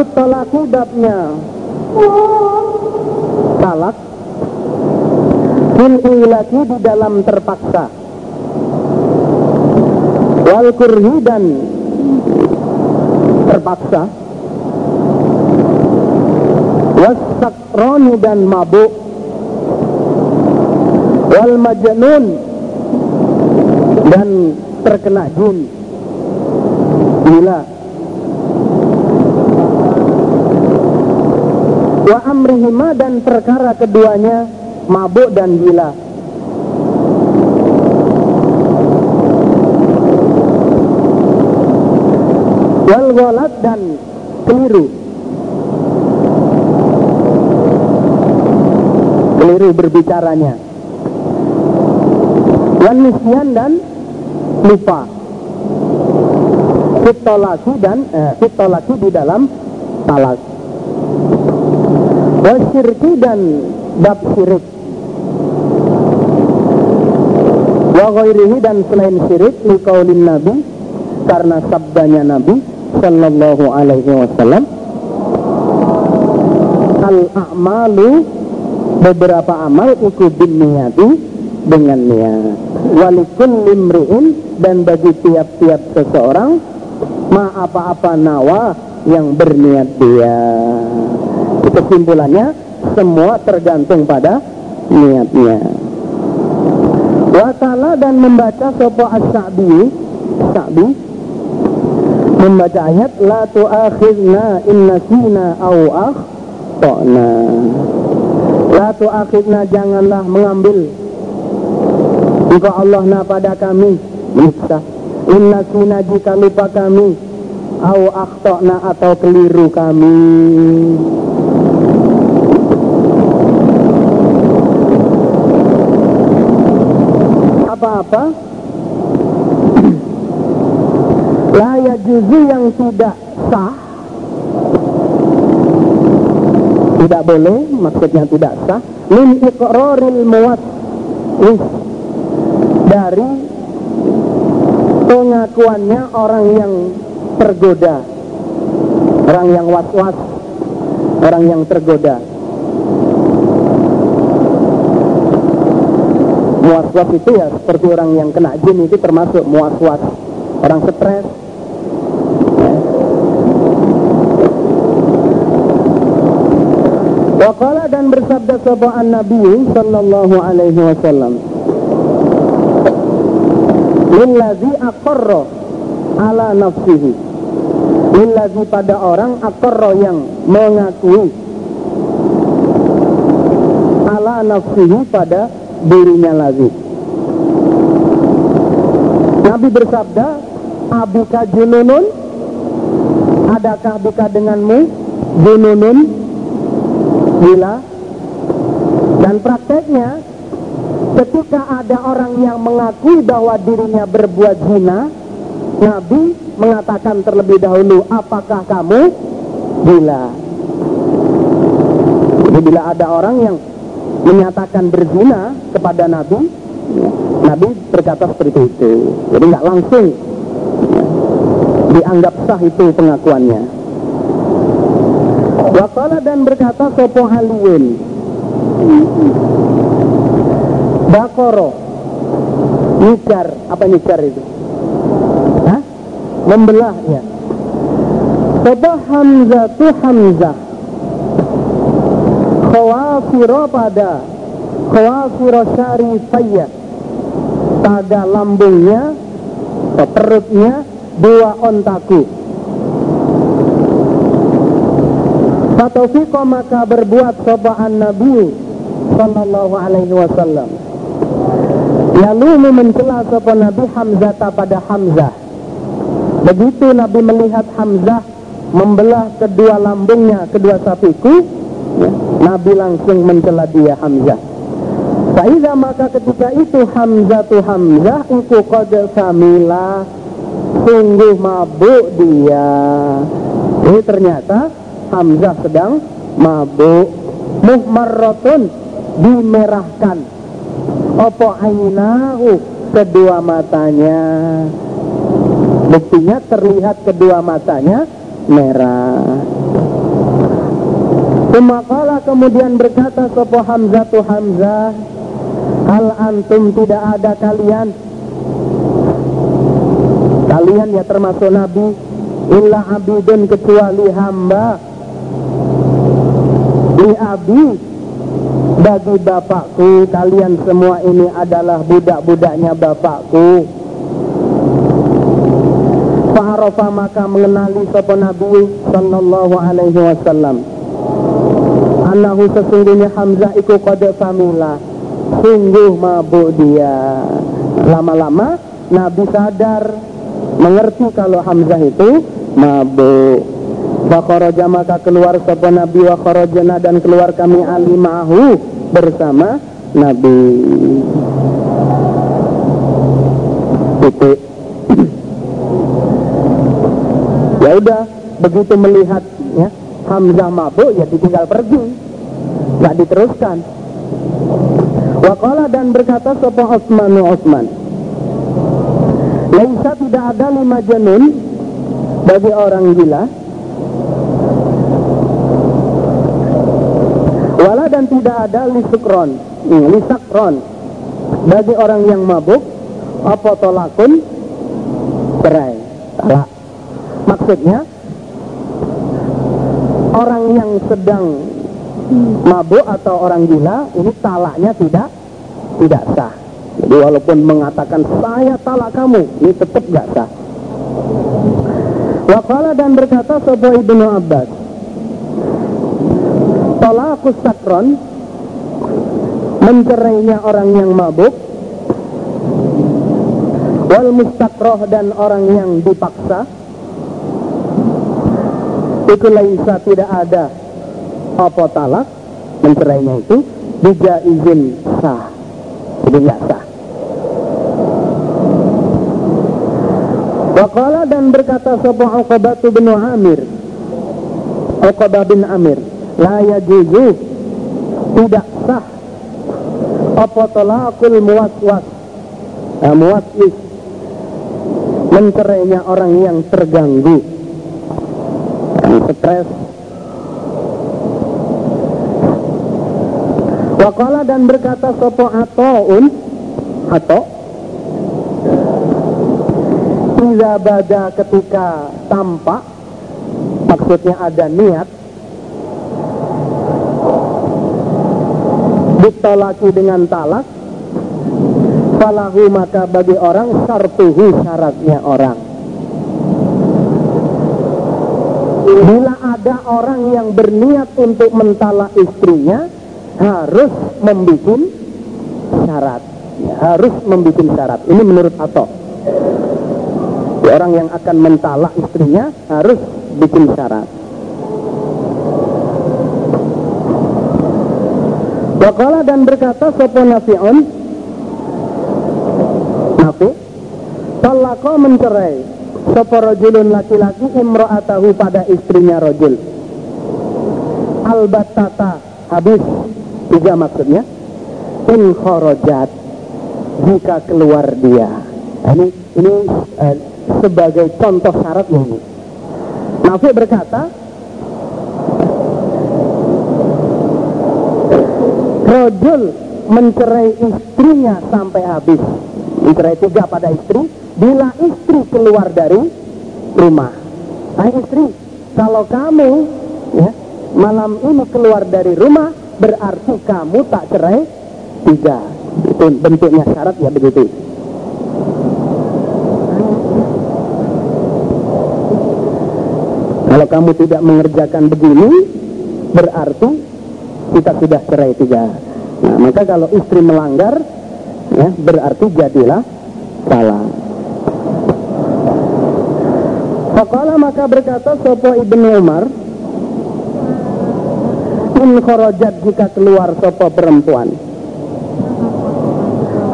Babu tolaku babnya talak. Fil di dalam terpaksa. Wal kurhi dan terpaksa wasakroni dan mabuk. Wal majnun. Dan terkena jin gila wa amrihima dan perkara keduanya mabuk dan gila. Wal dan keliru. Keliru berbicaranya. Nisyan dan lupa. Fitolaki dan eh, fitolaki di dalam talak wasyirki dan bab syirik wa ghairihi dan selain syirik liqaulin nabi karena sabdanya nabi sallallahu alaihi wasallam al a'malu beberapa amal iku bin niyati dengan niat. walikul limri'in dan bagi tiap-tiap seseorang ma apa-apa nawa yang berniat dia kesimpulannya semua tergantung pada niatnya. Watala dan membaca sopo as-sa'bi. Sa'bi. Membaca ayat la tu'akhidna inna sina au akhtana. La tu'akhidna janganlah mengambil. Engkau Allah na pada kami. Bisa. Inna sina jika lupa kami. Au akhtana atau keliru kami apa-apa la yajuzu yang tidak sah. Tidak boleh maksudnya tidak sah. Min iqraril muwaswis dari pengakuannya orang yang tergoda. Orang yang was-was. Orang yang tergoda muaswas itu ya seperti orang yang kena jin itu termasuk muaswas orang stres. Wakala dan bersabda sebuah Nabi sallallahu alaihi wasallam Lillazi aqarra ala nafsihi. Lillazi pada orang aqarra yang mengakui ala nafsihi pada dirinya lagi. Nabi bersabda, Abuka jununun, adakah buka denganmu jununun, gila? Dan prakteknya, ketika ada orang yang mengakui bahwa dirinya berbuat zina, Nabi mengatakan terlebih dahulu, apakah kamu gila? Jadi bila ada orang yang menyatakan berzina kepada Nabi, ya, Nabi berkata seperti itu. Jadi nggak langsung ya, dianggap sah itu pengakuannya. Wakala dan berkata sopo haliwin Bakoro Nicar, apa nicar itu? Hah? Membelah ya Sopo Hamzah tu Hamzah khawafiro pada khawafiro syarifaya pada lambungnya atau perutnya dua ontaku. Fatofiko maka berbuat sobaan Nabi Sallallahu alaihi wasallam. Lalu mencela sopa Nabi Hamzah pada Hamzah. Begitu Nabi melihat Hamzah membelah kedua lambungnya, kedua sapiku ya, Nabi langsung mencela dia Hamzah. Faiza maka ketika itu Hamzah tu Hamzah itu qad samila sungguh mabuk dia. Ini ternyata Hamzah sedang mabuk muhmarratun dimerahkan opo ainahu kedua matanya buktinya terlihat kedua matanya merah. Semakala kemudian berkata Sopo Hamzah tu Hamzah Hal antum tidak ada kalian. Kalian ya termasuk Nabi. Illa abidun kecuali hamba. Li abi Bagi bapakku Kalian semua ini adalah budak-budaknya bapakku. Fa'arafa maka mengenali Sopo Nabi Sallallahu alaihi wasallam Anahu sesungguhnya Hamzah iku kode famila Sungguh mabuk dia Lama-lama Nabi sadar Mengerti kalau Hamzah itu mabuk Wakharaja maka keluar sapa Nabi wa dan keluar kami alimahu bersama Nabi. Titik. ya udah, begitu melihat ya, Hamzah mabuk ya ditinggal pergi. Nggak diteruskan. Wakala dan berkata sopo Osman Osman. Laisa tidak ada lima jenun bagi orang gila. Wala dan tidak ada lisukron hmm, Lisakron Bagi orang yang mabuk Apa tolakun? Talak Maksudnya orang yang sedang mabuk atau orang gila ini talaknya tidak tidak sah. Jadi walaupun mengatakan saya talak kamu, ini tetap gak sah. Wakala dan berkata sebuah ibnu Abbas, Talakus sakron mencerainya orang yang mabuk wal mustakroh dan orang yang dipaksa itu laisa tidak ada apa talak mencerainya itu bija izin sah. Jadi nggak sah. Wakala dan berkata sebuah Uqabah bin Amir Uqabah bin Amir La yajuzu Tidak sah Apa talakul muwaswas nah, Muwaswis Mencerainya orang yang terganggu Wakala dan berkata sopo atoun? Atau Iza bada ketika tampak Maksudnya ada niat Ditolaki dengan talak Falahu maka bagi orang Sartuhu syaratnya orang. Bila ada orang yang berniat untuk mentala istrinya harus membuat syarat. Ya, harus membuat syarat. Ini menurut Ato. Ya, orang yang akan mentala istrinya harus bikin syarat. Wakala dan berkata sopo nafi'un Nafi Talako mencerai Sopo rojulun laki-laki imro'atahu pada istrinya rojul. Albatata habis. Tiga maksudnya. In khorojat jika keluar dia. Nah, ini ini eh, sebagai contoh syarat ini. Nafi berkata Rojul mencerai istrinya sampai habis. Mencerai tiga pada istri bila istri keluar dari rumah. Hai istri, kalau kamu ya, malam ini keluar dari rumah, berarti kamu tak cerai tiga. Bentuknya syarat ya begitu. Kalau kamu tidak mengerjakan begini, berarti kita sudah cerai tiga. Nah, maka kalau istri melanggar, ya berarti jadilah salah. Fakala maka berkata Sopo Ibnu Umar In khorojat jika keluar sopo perempuan.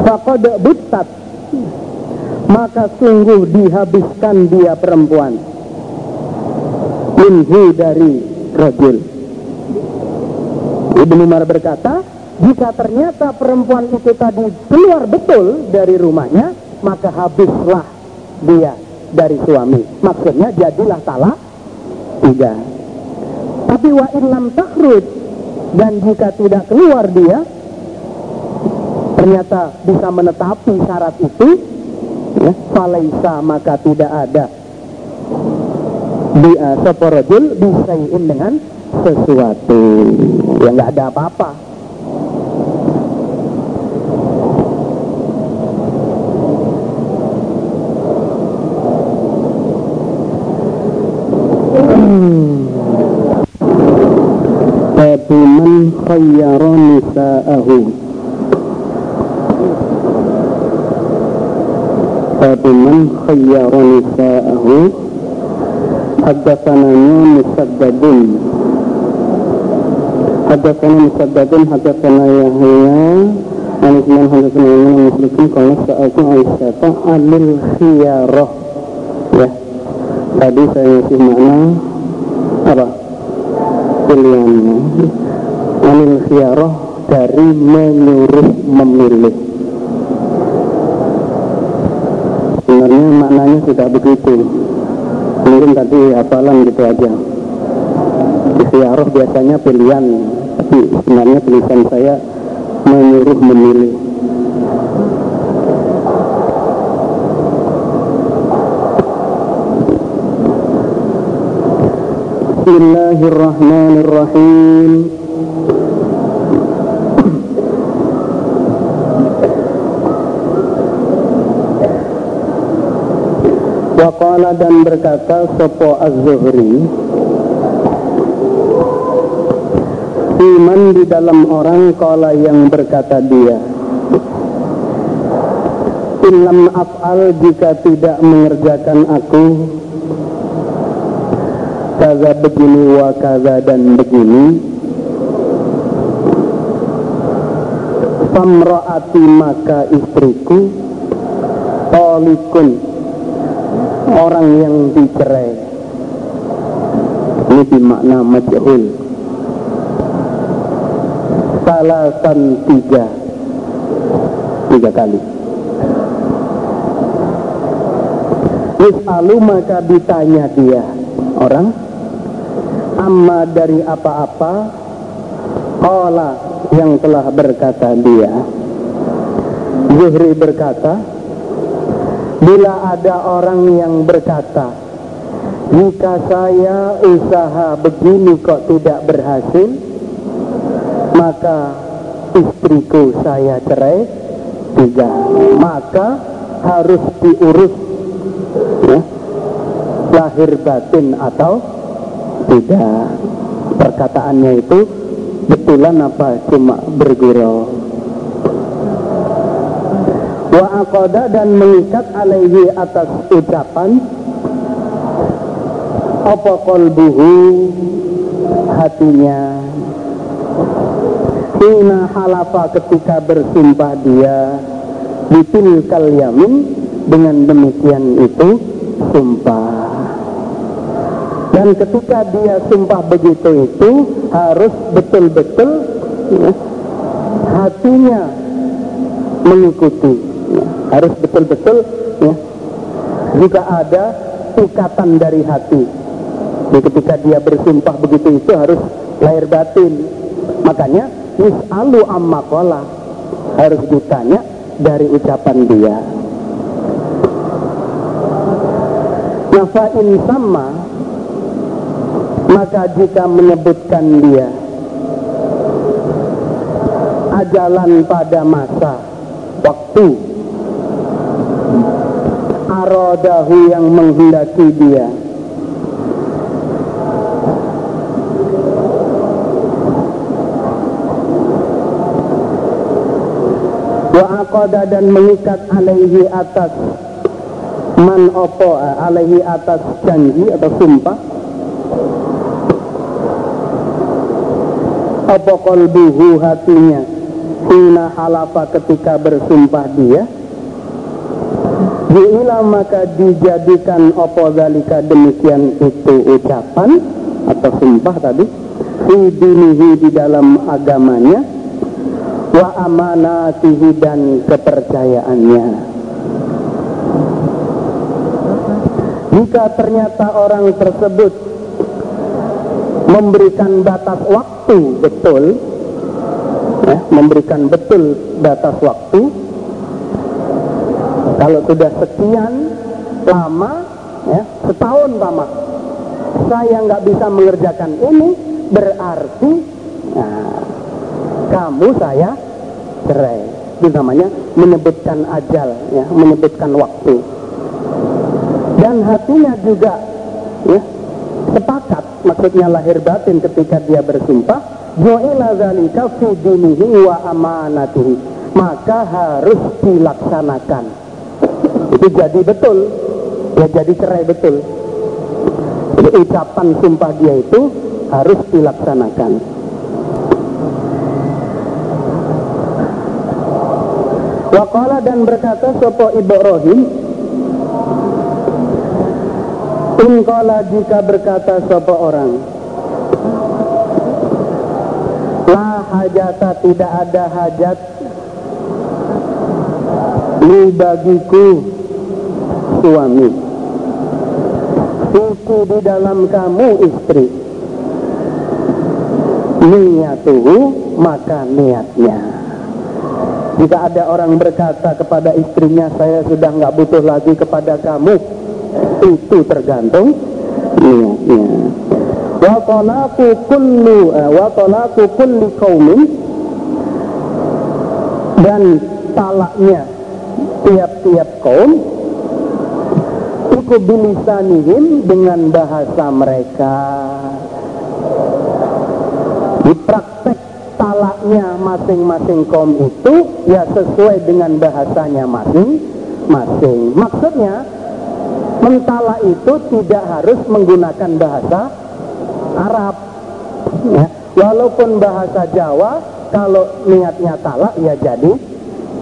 Fakode butat Maka sungguh dihabiskan dia perempuan. Minhu dari rojul Ibnu Umar berkata Jika ternyata perempuan itu tadi keluar betul dari rumahnya Maka habislah dia dari suami. Maksudnya jadilah talak? Tiga tapi wa lam takrut dan jika tidak keluar dia ternyata bisa menetapi syarat itu ya falaisa maka tidak ada. Di uh, soporojul bisaiin dengan sesuatu. Yang nggak ada apa-apa Babu man khayyara nisa'ahu Babu man khayyara nisa'ahu Haddathananya musaddadun Haddathana musaddadun Haddathana Yahya Anisman haddathana Yahya Muslimin Kalau sa'atu Aisyata Alil khiyarah Ya Tadi saya ngasih makna Apa? Pilihannya Anil khiyarah Dari menyuruh memilih. Sebenarnya maknanya sudah begitu. Mungkin tadi hafalan gitu aja. Istiaroh biasanya pilihan tapi sebenarnya tulisan saya menyuruh memilih Bismillahirrahmanirrahim. Waqala dan berkata Sopo Az-Zuhri Iman di dalam orang Kala yang berkata dia Ilam af'al jika tidak mengerjakan aku Kaza begini wa kaza dan begini. Famro'ati maka istriku Tolikun orang yang dicerai. Ini dimakna majhul. Salasan tiga. Tiga kali. Yus'alu maka ditanya dia orang amma dari apa-apa Kola yang telah berkata dia Zuhri berkata Bila ada orang yang berkata, jika saya usaha begini kok tidak berhasil, maka istriku saya cerai tiga. Maka harus diurus lahir batin atau tidak. Perkataannya itu betulan apa? Cuma bergurau. Wa aqada dan mengikat alaihi atas ucapan apa kolbuhu hatinya. Hina halafa ketika bersumpah dia Bitil kal yamin. Dengan demikian itu Sumpah Dan ketika dia sumpah begitu itu Harus betul-betul ya, Hatinya Mengikuti. Harus betul-betul ya jika ada ikatan dari hati. Jadi ketika dia bersumpah begitu itu harus lahir batin. Makanya yus'alu amma kola harus ditanya dari ucapan dia. Nafa'in sama maka jika menyebutkan dia ajalan pada masa waktu arodahu yang menghendaki dia wa aqada dan mengikat alaihi atas man opo alaihi atas janji atau sumpah apa kolbuhu hatinya? Hina halafa ketika bersumpah dia. Ju'ila maka dijadikan opo dalika demikian itu ucapan atau sumpah tadi. Fi dinihi di dalam agamanya. Wa amanatihi dan kepercayaannya. Jika ternyata orang tersebut memberikan batas waktu betul. Ya, memberikan betul batas waktu. Kalau sudah sekian lama ya, setahun lama saya nggak bisa mengerjakan ini berarti nah, kamu saya cerai. Itu namanya menyebutkan ajal ya menyebutkan waktu. Dan hatinya juga ya sepakat maksudnya lahir batin ketika dia bersumpah dinihi wa amanatihi maka harus dilaksanakan. Itu jadi betul. Ya jadi cerai betul. Jadi ucapan sumpah dia itu harus dilaksanakan. Waqala dan berkata Sopo Ibrahim Ingkala jika berkata Sopo orang. La hajata tidak ada hajat. Li bagiku Suami. Suku di dalam kamu istri. Niyatuhu maka niatnya. Jika ada orang berkata kepada istrinya, saya sudah nggak butuh lagi kepada kamu, itu tergantung niatnya. Wa talaqu kullu eh, wa talaqu kulli dan talaknya tiap-tiap kaum ikut bilisanihim dengan bahasa mereka dipraktek talaknya masing-masing kaum itu ya sesuai dengan bahasanya masing-masing. Maksudnya mentala itu tidak harus menggunakan bahasa Arab. Ya. Walaupun bahasa Jawa kalau niatnya talak ya jadi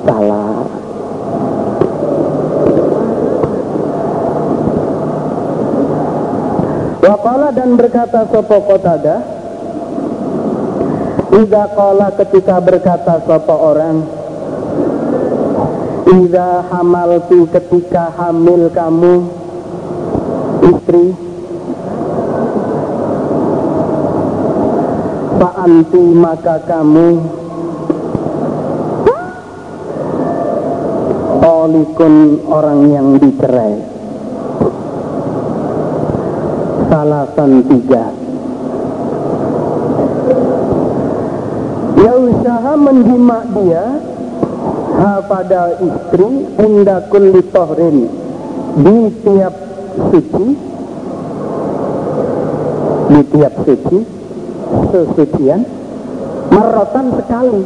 talak. Wakala dan berkata sopo kotada Iza kala ketika berkata sopo orang Iza hamalti ketika hamil kamu Istri. Fa'anti maka kamu Olikun orang yang dicerai. Salasan tiga. Ya usaha menjima dia ha pada istri inda kulli tohrin di tiap suci. Di tiap suci sesucian merotan sekali.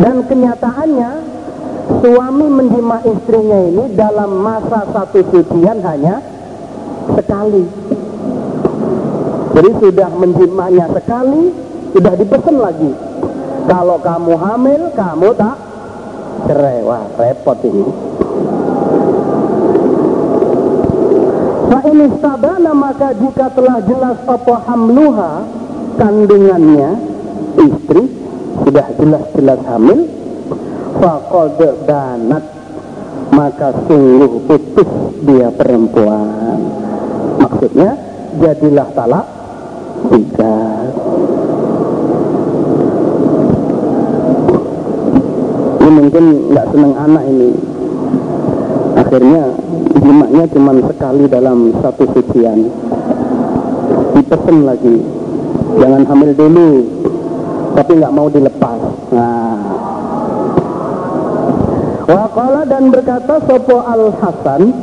Dan kenyataannya suami menjima istrinya ini dalam masa satu sucian hanya sekali. Jadi sudah menjimanya sekali sudah dipesan lagi. Kalau kamu hamil kamu tak cerai wah repot ini Fa ini maka jika telah jelas apa hamluha kandungannya istri sudah jelas-jelas hamil faqad banat maka sungguh putus dia perempuan. Maksudnya jadilah talak tiga. Ini mungkin nggak seneng anak ini akhirnya jimaknya cuma sekali dalam satu sucian. Dipesen lagi jangan hamil dulu tapi nggak mau dilepas. Nah. Waqala dan berkata Sopo Al Hasan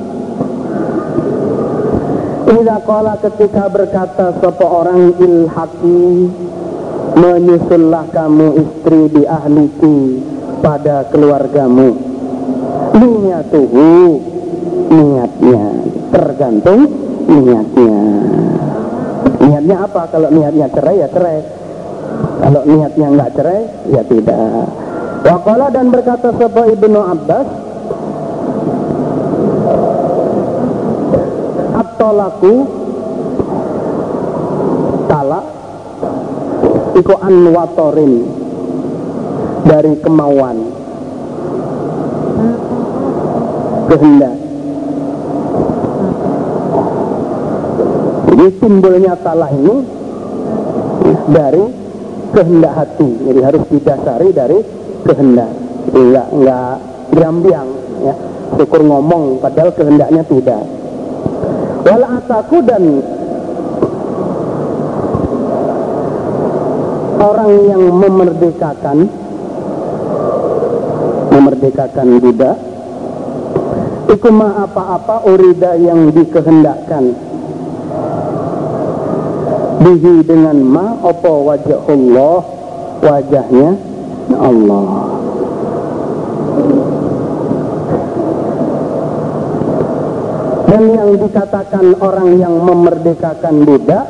Ila qala ketika berkata Sopo orang ilhaki Menyusullah kamu istri di ahliki pada keluargamu niatuhu niatnya. Tergantung niatnya. Niatnya apa? Kalau niatnya cerai ya cerai. Kalau niatnya nggak cerai ya tidak. Wakala dan berkata sebuah Ibnu Abbas At-tolaku Talak Iku anwatorin dari kemauan kehendak jadi timbulnya salah ini dari kehendak hati. Jadi harus didasari dari kehendak. Enggak enggak gambiang ya. Syukur ngomong padahal kehendaknya tidak. Wal ataku dan orang yang memerdekakan memerdekakan budak ikuma apa-apa urida yang dikehendakkan. Bihi dengan ma apa wajah Allah? Wajahnya Allah. Dan yang dikatakan orang yang memerdekakan budak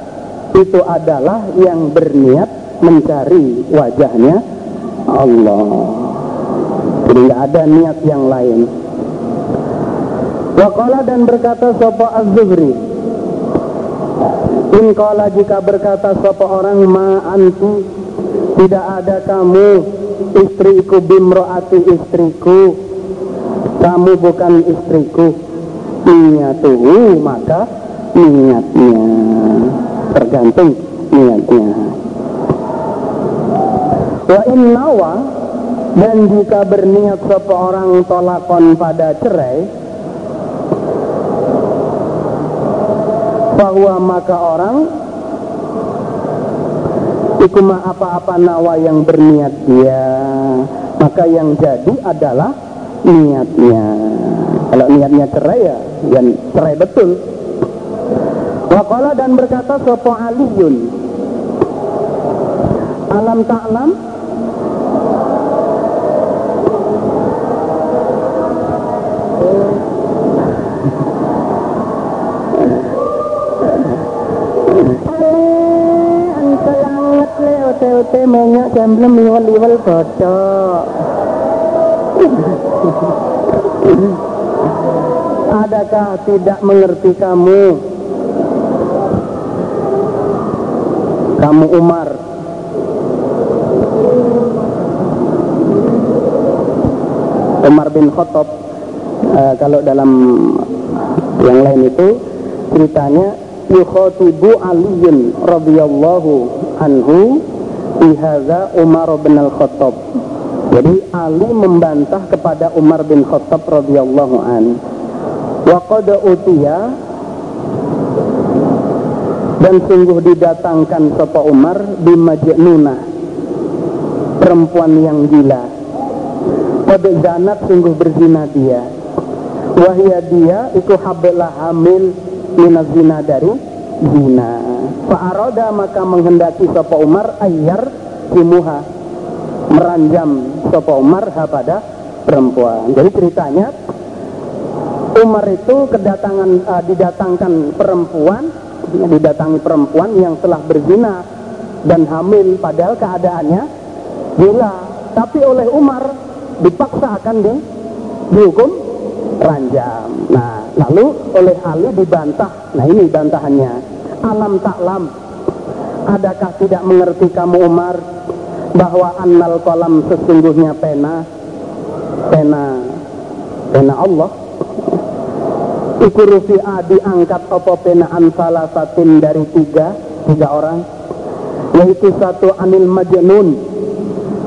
itu adalah yang berniat mencari wajahnya Allah. Jadi nggak ada niat yang lain Waqala dan berkata sopo az-zuhri. In kala jika berkata sopo orang ma anti Tidak ada kamu istriku bimroati istriku Kamu bukan istriku. Niyatuhu maka niatnya Tergantung niatnya. Wa in nawa dan jika berniat seseorang tolakon pada cerai bahwa maka orang ikuma apa-apa nawa yang berniat dia. Maka yang jadi adalah niatnya. Kalau niatnya cerai ya yang cerai betul. Waqala dan berkata sopo aliyun? Alam ta'lam ote menyok jemblem liwal-liwal bodok Adakah tidak mengerti kamu? Kamu Umar. Umar bin Khattab uh, Kalau dalam yang lain itu ceritanya yukhatibu Aliyin radhiyallahu anhu Ihaza Umar bin Al-Khattab. Jadi Ali membantah kepada Umar bin Khattab radhiyallahu an. Wa qad utiya dan sungguh didatangkan sapa Umar di Majnunah perempuan yang gila. Pada zanat sungguh berzina dia. Wahia dia itu hablah hamil minaz zina dari zina. Fa'aroda maka menghendaki Sopo Umar ayar simuha meranjam Sopo Umar pada perempuan. Jadi ceritanya Umar itu kedatangan uh, didatangkan perempuan, didatangi perempuan yang telah berzina dan hamil padahal keadaannya gila. Tapi oleh Umar dipaksa akan di, dihukum ranjam. Nah, lalu oleh Ali dibantah. Nah, ini bantahannya alam taklam adakah tidak mengerti kamu Umar bahwa annal kolam sesungguhnya pena? Pena pena Allah. Ikurufi A diangkat apa penaan salah satin dari tiga tiga orang? Yaitu satu anil majnun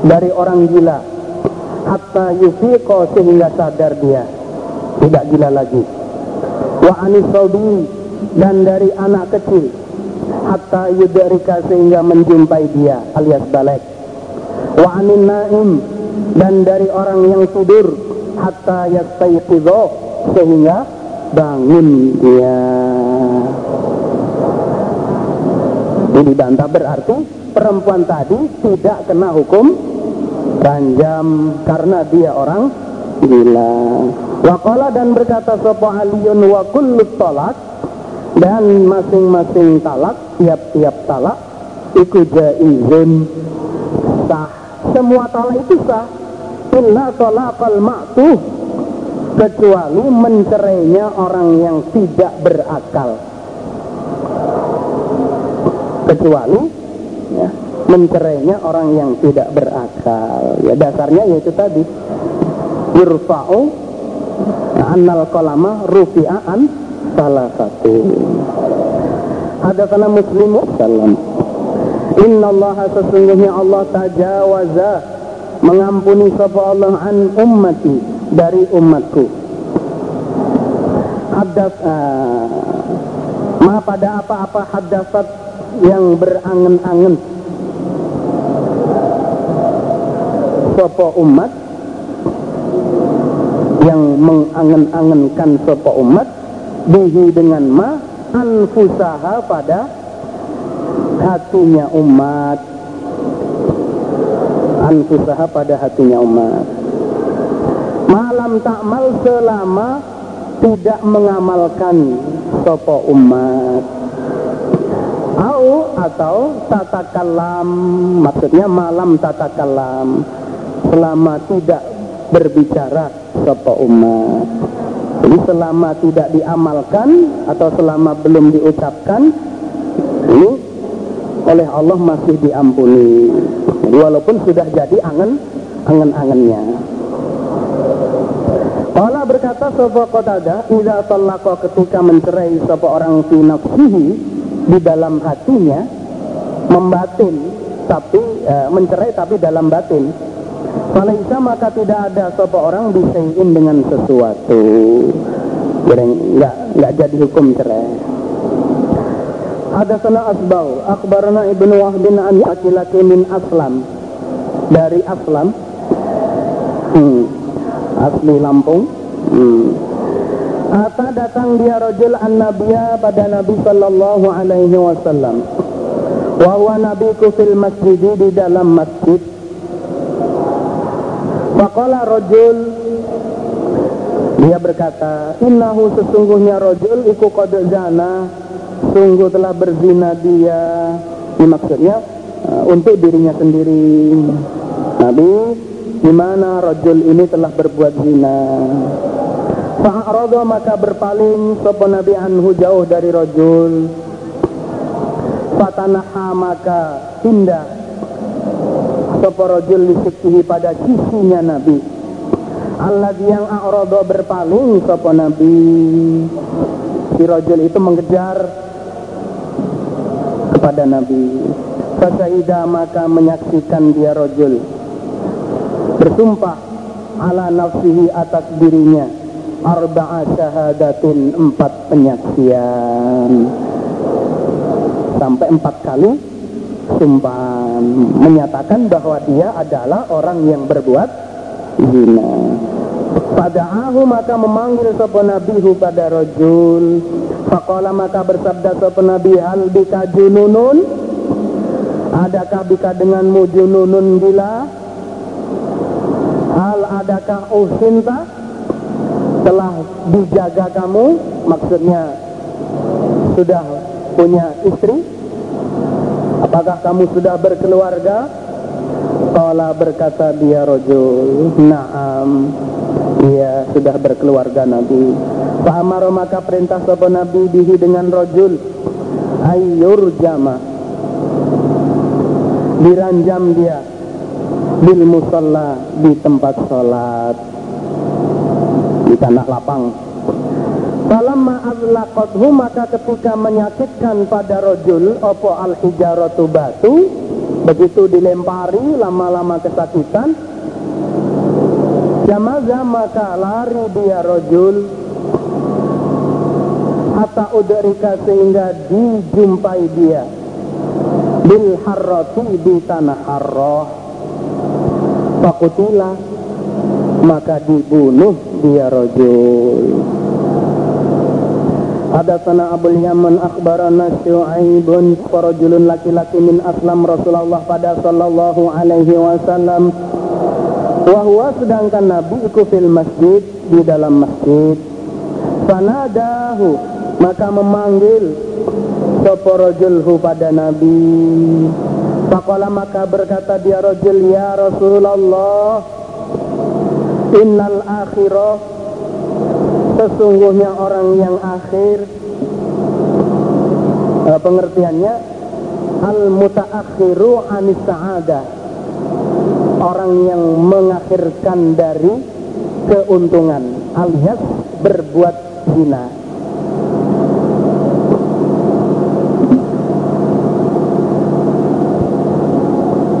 dari orang gila. Hatta yufiqo sehingga sadar dia. Tidak gila lagi. Wa anis dan dari anak kecil. Hatta yudarika sehingga menjumpai dia alias balik wa anin naim dan dari orang yang tidur. Hatta yastayqidho sehingga bangun dia. Ini bantah berarti perempuan tadi tidak kena hukum ranjam karena dia orang gila. Waqala dan berkata sapa aliyun wa kullu talak dan masing-masing talak tiap-tiap talak itu jaizun sah. Semua talak itu sah. Illa talaqal ma'tuh. Kecuali mencerainya orang yang tidak berakal. Kecuali ya, mencerainya orang yang tidak berakal. Ya dasarnya yaitu tadi. Yurfa'u annal kolama rufi'an salah satu. Ada karena muslimu salam Inna Allah sesungguhnya Allah tajawaza mengampuni sapa Allah an ummati dari umatku. Hadas uh, ma pada apa-apa hadasat yang berangen-angen sapa umat yang mengangen-angenkan sapa umat bihi dengan ma anfusaha pada hatinya umat. Anfusaha pada hatinya umat. Malam takmal selama tidak mengamalkan sopo umat. Au atau tatakalam maksudnya malam tatakalam selama tidak berbicara sopo umat jadi selama tidak diamalkan atau selama belum diucapkan ini oleh Allah masih diampuni. Jadi walaupun sudah jadi angen angen-angennya. Allah berkata sapa qatada, "Idza talaqa ketika mencerai sapa orang fi di dalam hatinya membatin tapi e, mencerai tapi dalam batin. Falaisa maka tidak ada sapa orang bisain dengan sesuatu. Jadi enggak enggak jadi hukum cerai. Hadatsana Asbau, akhbarana Ibnu Wahbin an laki-laki min Aslam. Dari Aslam. Hmm. Asli Lampung. Hmm. Ata datang dia rojul an nabiya pada Nabi sallallahu alaihi wasallam. Wa huwa nabiku fil masjid di dalam masjid. Faqala rojul dia berkata, "Innahu sesungguhnya rojul iku qad zana sungguh telah berzina dia. Ini maksudnya uh, untuk dirinya sendiri. Nabi di mana rajul ini telah berbuat zina? Fa'arada maka berpaling sopo Nabi anhu jauh dari rajul. Fatanaha maka pindah sopo rajul pada sisinya Nabi. Allah yang a'rada berpaling sopo Nabi. Si rajul itu mengejar kepada Nabi. Fasaidah maka menyaksikan dia rojul. Bersumpah ala nafsihi atas dirinya. Arba'a syahadatin empat penyaksian. Sampai empat kali sumpah menyatakan bahwa dia adalah orang yang berbuat zina. Pada'ahu maka memanggil sapa nabihu pada rojul. Fakola maka bersabda sopan Nabi hal bika jununun? Adakah bika denganmu jununun gila? Hal adakah usinta Telah dijaga kamu? Maksudnya Sudah punya istri Apakah kamu sudah berkeluarga? Kala berkata dia rojul Naam. Ia sudah berkeluarga Nabi. Fa'amaro maka perintah sapa Nabi bihi dengan rojul Ayyur jama. Diranjam dia Bil musalla di tempat sholat. Di tanah lapang Falamma azlaqathu maka ketika menyakitkan pada rojul Opo al hijaratu batu Begitu dilempari lama-lama kesakitan Jamaza maka lari dia rojul. Hatta udrika sehingga dijumpai dia. Bil harrati di tanah harrah. Fakutila maka dibunuh dia rojul Hadatsana Abu Yaman akhbarana Syu'aibun farajulun laki-laki min aslam Rasulullah pada sallallahu alaihi wasallam. Wa sedangkan Nabi fil masjid di dalam masjid. Fanadahu maka memanggil sapa rajulhu pada Nabi. Faqala maka berkata dia rajul ya Rasulullah Innal akhirah Sesungguhnya orang yang akhir uh, Pengertiannya Al mutaakhiru anis sa'adah Orang yang mengakhirkan dari keuntungan. Alias berbuat zina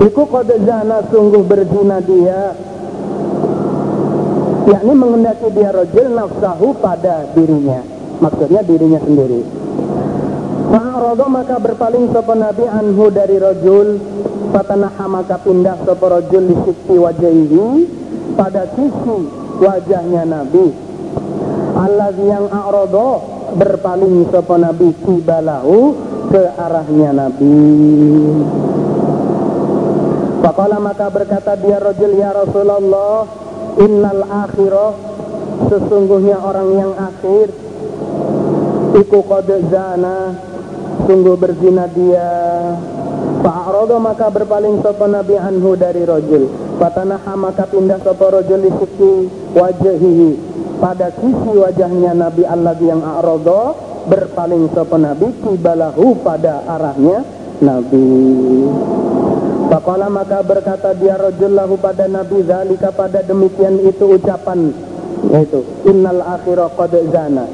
Iku qad zana sungguh berzina dia yakni mengendaki dia rojul nafsahu pada dirinya. Maksudnya dirinya sendiri. Fa'arodo maka berpaling sopa Nabi anhu dari rojul Fatanaha maka pindah sopa rojul di sisi wajahihi Pada sisi wajahnya Nabi. Allah yang a'rodo berpaling sopa Nabi kibalahu ke arahnya Nabi. Faqala maka berkata dia rojul ya Rasulullah Innal akhirah Sesungguhnya orang yang akhir Iku kode zana Sungguh berzina dia. Fa'arodo maka berpaling sopa Nabi anhu dari rojul. Fatanaha maka pindah sopa rojul sisi wajahihi Pada sisi wajahnya Nabi Allah yang a'rodo Berpaling sopa Nabi Kibalahu pada arahnya Nabi Faqala maka berkata dia rojul lahu pada Nabi Zalika pada demikian itu ucapan Yaitu Innal akhirah qad zana.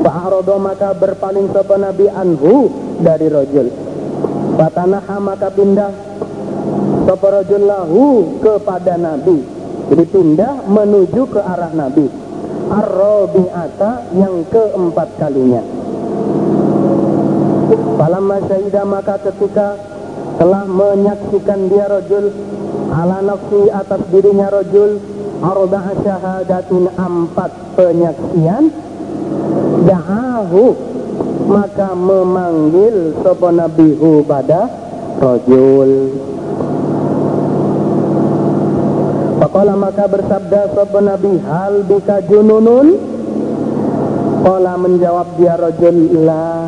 Fa'arodo maka berpaling sopa Nabi anhu dari rojul Fatanaha maka pindah sopa rojul lahu kepada Nabi. Jadi pindah menuju ke arah Nabi. Ar-Rabi'ata yang keempat kalinya. Falamma syahidah maka ketika telah menyaksikan dia rojul ala nafsi atas dirinya rojul arba'a syahadatin empat penyaksian. Da'ahu maka memanggil sopa nabihu pada rojul. Pakola maka bersabda sopa nabi hal bika jununun? Kola menjawab dia rojul lah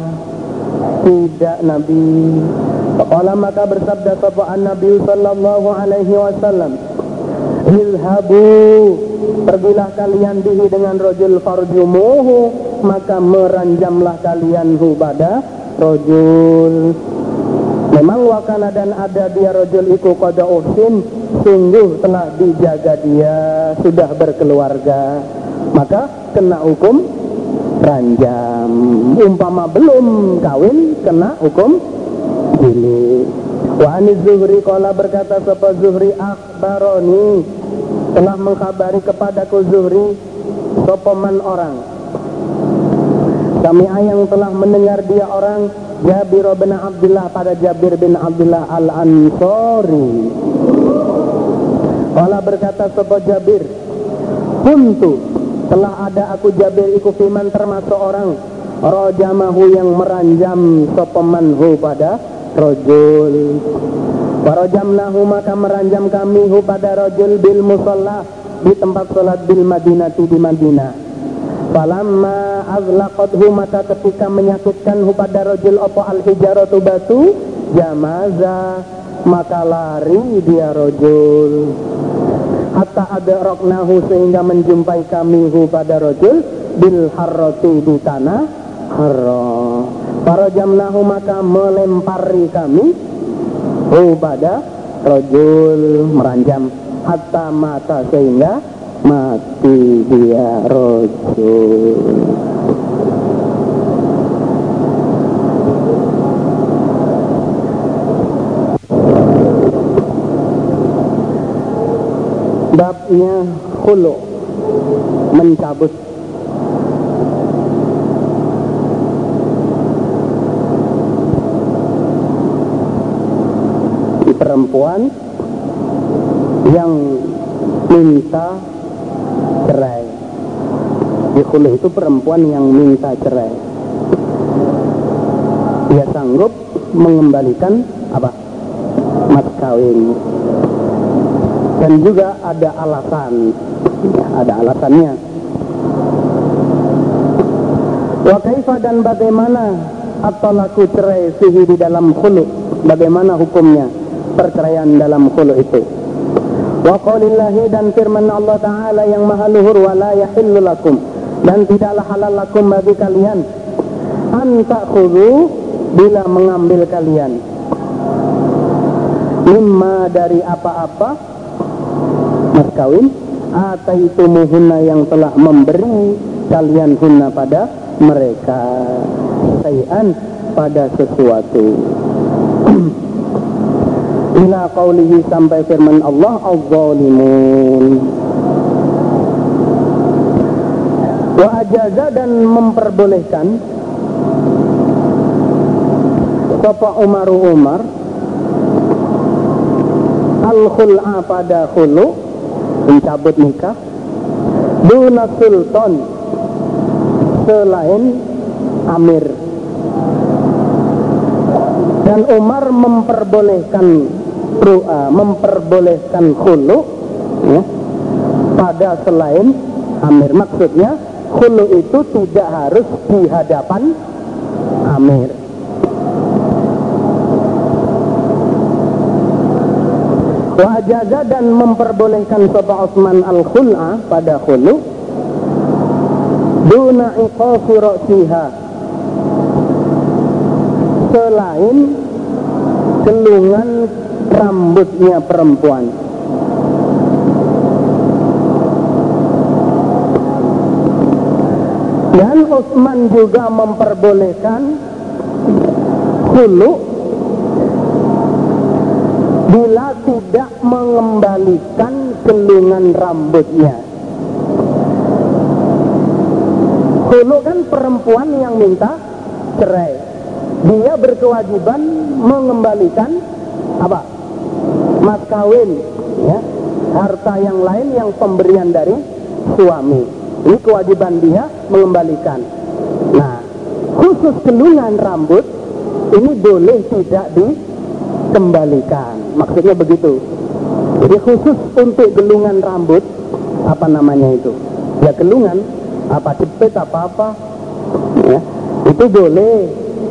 tidak nabi Faqala maka bersabda sapa Nabi sallallahu alaihi wasallam Ilhabu Pergilah kalian bihi dengan rojul farjumuhu Maka meranjamlah kalian hu pada rojul. Memang wakana dan ada dia rojul iku kode usin Sungguh telah dijaga dia Sudah berkeluarga. Maka kena hukum ranjam. Umpama belum kawin kena hukum ini. Wa ani Zuhri kala berkata sapa Zuhri akhbaroni. Telah mengkabari kepadaku Zuhri sopaman orang? Kami ayang telah mendengar dia orang Jabir bin Abdullah pada Jabir bin Abdullah al-Ansori Kala berkata sapa Jabir Kuntu telah ada aku Jabir iku fiman termasuk orang Rojamahu yang meranjam sopamanhu pada rojul Warajamnahu maka meranjam kami hu pada rojul bil musalla di tempat sholat bil madinati di Madinah. Falamma azlaqathu maka ketika menyakitkan hu pada rojul opo al hijaratu batu? Jamaza maka lari dia rojul hatta ada roknahu sehingga menjumpai kami hu pada rojul bil harroti di tanah harro Para jamnahu maka melempari kami. Oh pada rojul meranjam Hatta mata sehingga mati dia rojul Babnya khulu mencabut perempuan yang minta cerai. Di kuliah itu perempuan yang minta cerai. Dia sanggup mengembalikan apa? Mas kawin. Dan juga ada alasan. Ya, ada alasannya. Wa kaifa dan bagaimana atau laku cerai sihi di dalam khulu? Bagaimana hukumnya? Perceraian dalam khulu itu. Wa qaulillahi dan firman Allah Ta'ala yang maha luhur wa la yahillu lakum dan tidaklah halal lakum bagi kalian. Anta khudu bila mengambil kalian. Lima dari apa-apa mas kawin ataitumuhunna yang telah memberi kalian hunna pada mereka. Sayan pada sesuatu ila qawlihi sampai firman Allah al-zalimun wa ajaza dan memperbolehkan Bapak Umar Umar al-khul'a pada khulu mencabut nikah duna sultan selain amir. Dan Umar memperbolehkan ru'a memperbolehkan khulu ya, pada selain amir. Maksudnya khulu itu tidak harus di hadapan amir. Wajaza dan memperbolehkan Sopa Osman al-khul'a pada khulu Duna iqafi ro'siha Selain gelungan rambutnya perempuan Dan Utsman juga memperbolehkan khulu bila tidak mengembalikan gelungan rambutnya. Hulu kan perempuan yang minta cerai. Dia berkewajiban mengembalikan apa? Mas kawin, ya, harta yang lain yang pemberian dari suami. Ini kewajiban dia mengembalikan. Nah, khusus gelungan rambut ini boleh tidak di kembalikan. Maksudnya begitu. Jadi khusus untuk gelungan rambut, apa namanya itu? Ya gelungan, apa cepet apa apa, ya, itu boleh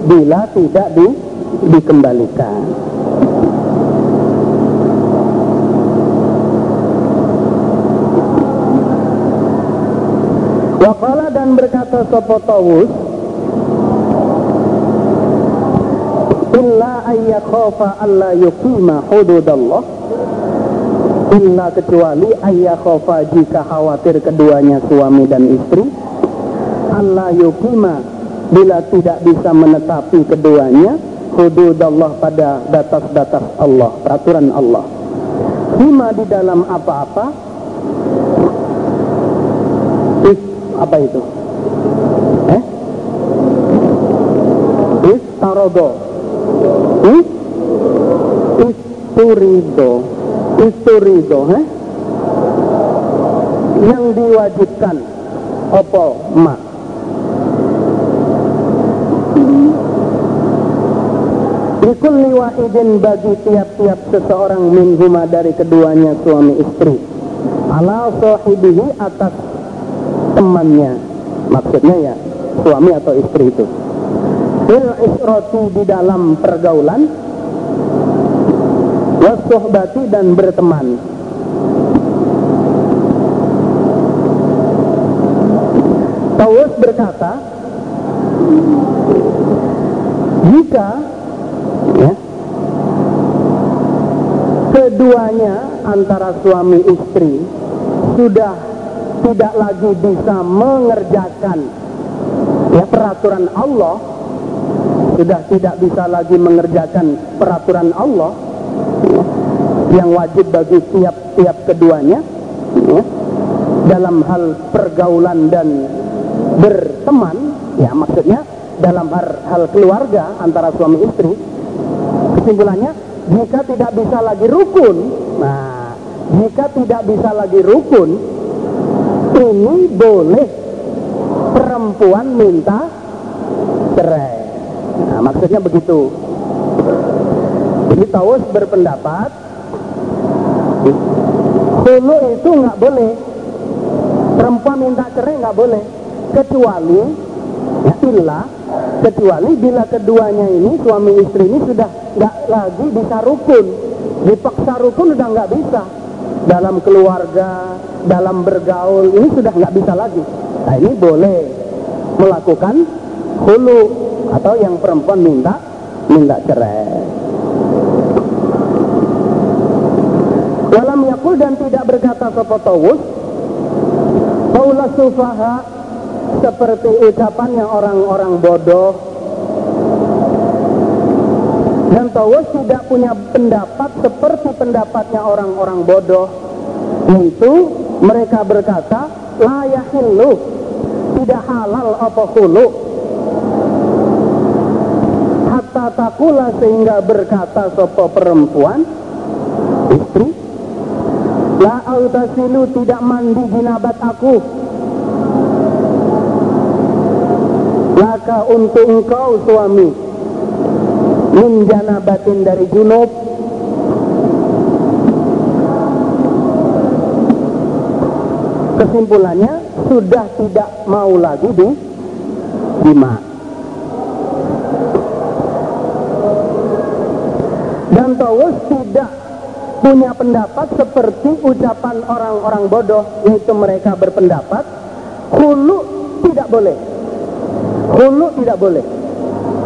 bila tidak di, dikembalikan. Wakala dan berkata Sopotowus illa ayyakhafa alla yuqima hududallah illa kecuali ayyakhafa jika khawatir keduanya suami dan istri alla yuqima bila tidak bisa menetapi keduanya hududallah pada batas-batas Allah peraturan Allah. Hima di dalam apa-apa apa itu? Eh? Is? Tarodo Hmm? Isturido. Isturido eh? Yang diwajibkan. Opo ma. Ikul liwa'idin bagi tiap-tiap seseorang minhuma dari keduanya suami istri. Ala sahibihi atas temannya. Maksudnya ya suami atau istri itu. Fil israti di dalam pergaulan wasuhbati dan berteman. Paulus berkata jika ya, keduanya antara suami istri sudah tidak lagi bisa mengerjakan. Ya peraturan Allah sudah tidak bisa lagi mengerjakan peraturan Allah ya, yang wajib bagi tiap-tiap keduanya ya, dalam hal pergaulan dan berteman ya maksudnya dalam hal, hal keluarga antara suami istri. Kesimpulannya jika tidak bisa lagi rukun nah jika tidak bisa lagi rukun ini boleh perempuan minta cerai. Nah, maksudnya begitu. Jadi Taus berpendapat Hulu itu nggak boleh. Perempuan minta cerai nggak boleh. Kecuali ya, Kecuali bila keduanya ini Suami istri ini sudah nggak lagi bisa rukun. Dipaksa rukun udah nggak bisa Dalam keluarga Dalam bergaul Ini sudah nggak bisa lagi Nah ini boleh Melakukan Hulu atau yang perempuan minta minta cerai. Walam yakul dan tidak berkata sopotowus Paula sufaha seperti ucapannya orang-orang bodoh dan Tawus tidak punya pendapat seperti pendapatnya orang-orang bodoh. Itu mereka berkata la yahillu tidak halal apa hulu hatta takula sehingga berkata sopo perempuan istri la autasilu tidak mandi jinabat aku. Laka untuk engkau suami min janabatin dari junub. Kesimpulannya sudah tidak mau lagi di jima dan Tawus tidak punya pendapat seperti ucapan orang-orang bodoh yaitu mereka berpendapat hulu tidak boleh. Hulu tidak boleh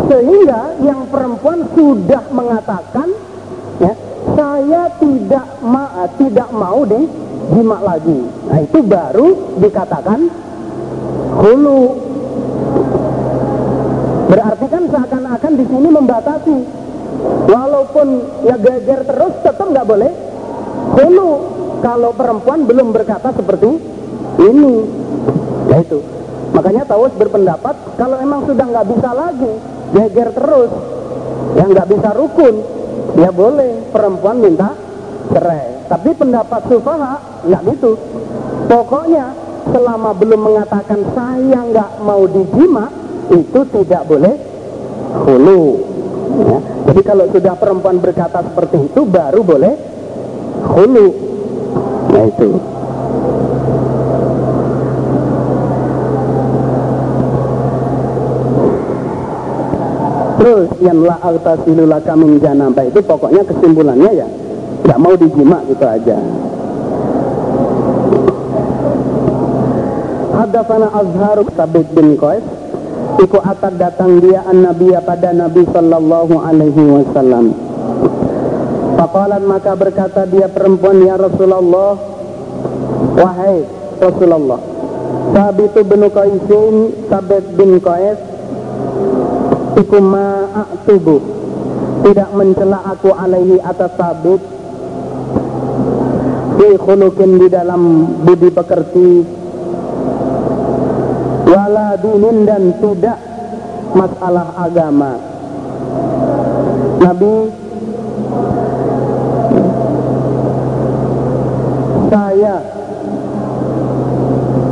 sehingga yang perempuan sudah mengatakan ya saya tidak ma tidak mau di jima lagi. Nah itu baru dikatakan hulu. Berarti kan seakan-akan di sini membatasi. Walaupun ya geger terus tetap nggak boleh hulu. Kalau perempuan belum berkata seperti ini. Ya itu. Makanya Tawus berpendapat kalau emang sudah nggak bisa lagi geger terus. Yang nggak bisa rukun ya boleh. Perempuan minta cerai. Tapi pendapat sufaha nggak gitu. Pokoknya selama belum mengatakan saya nggak mau dijima itu tidak boleh hulu. Ya. jadi kalau sudah perempuan berkata seperti itu baru boleh hulu. Nah itu Terus yang la altasilu laka min janaba itu pokoknya kesimpulannya ya nggak mau dijima gitu aja. Hadafana Azhar Sabit bin Qais Iku atad datang dia an nabiya pada Nabi Sallallahu Alaihi Wasallam Fakalan maka berkata dia perempuan ya Rasulullah Wahai Rasulullah Sabitu bin Qaisin Sabit bin Qais Iku ma'aktubu Tidak mencela aku alaihi atas sabit. Fi di dalam budi pekerti. Wala dinin dan tidak masalah agama. Nabi saya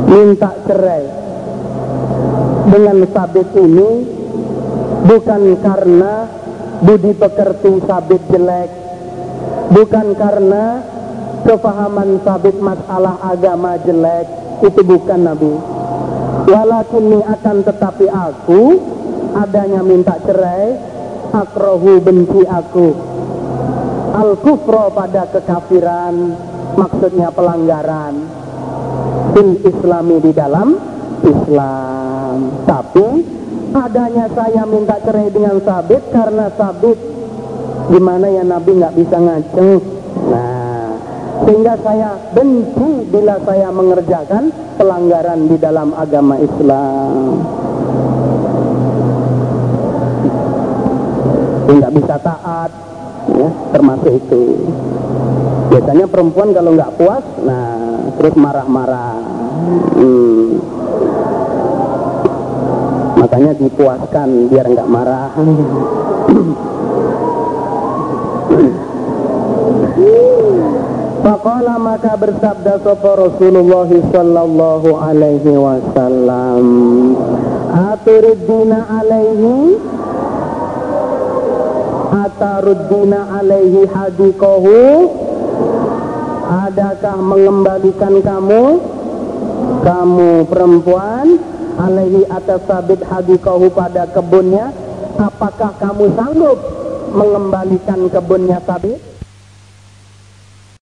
minta cerai dengan sabit ini bukan karena budi pekerti sabit jelek, bukan karena kefahaman sabit masalah agama jelek, itu bukan Nabi. Walakinni akan tetapi aku adanya minta cerai akrohu benci aku. Al kufro pada kekafiran maksudnya pelanggaran. Fil islami di dalam Islam. Tapi adanya saya minta cerai dengan sabit karena sabit gimana ya Nabi nggak bisa ngaceng? Nah sehingga saya benci bila saya mengerjakan pelanggaran di dalam agama Islam. Nggak bisa taat ya termasuk itu. Biasanya perempuan kalau nggak puas nah terus marah-marah. Hmm. Makanya dipuaskan biar nggak marah. Faqala maka bersabda sapa Rasulullah sallallahu alaihi wasallam Aturiddina alaihi? Ataruddina alaihi hadikohu? Adakah mengembalikan kamu? Kamu perempuan Alaihi atas sabit hadikohu pada kebunnya Apakah kamu sanggup mengembalikan kebunnya sabit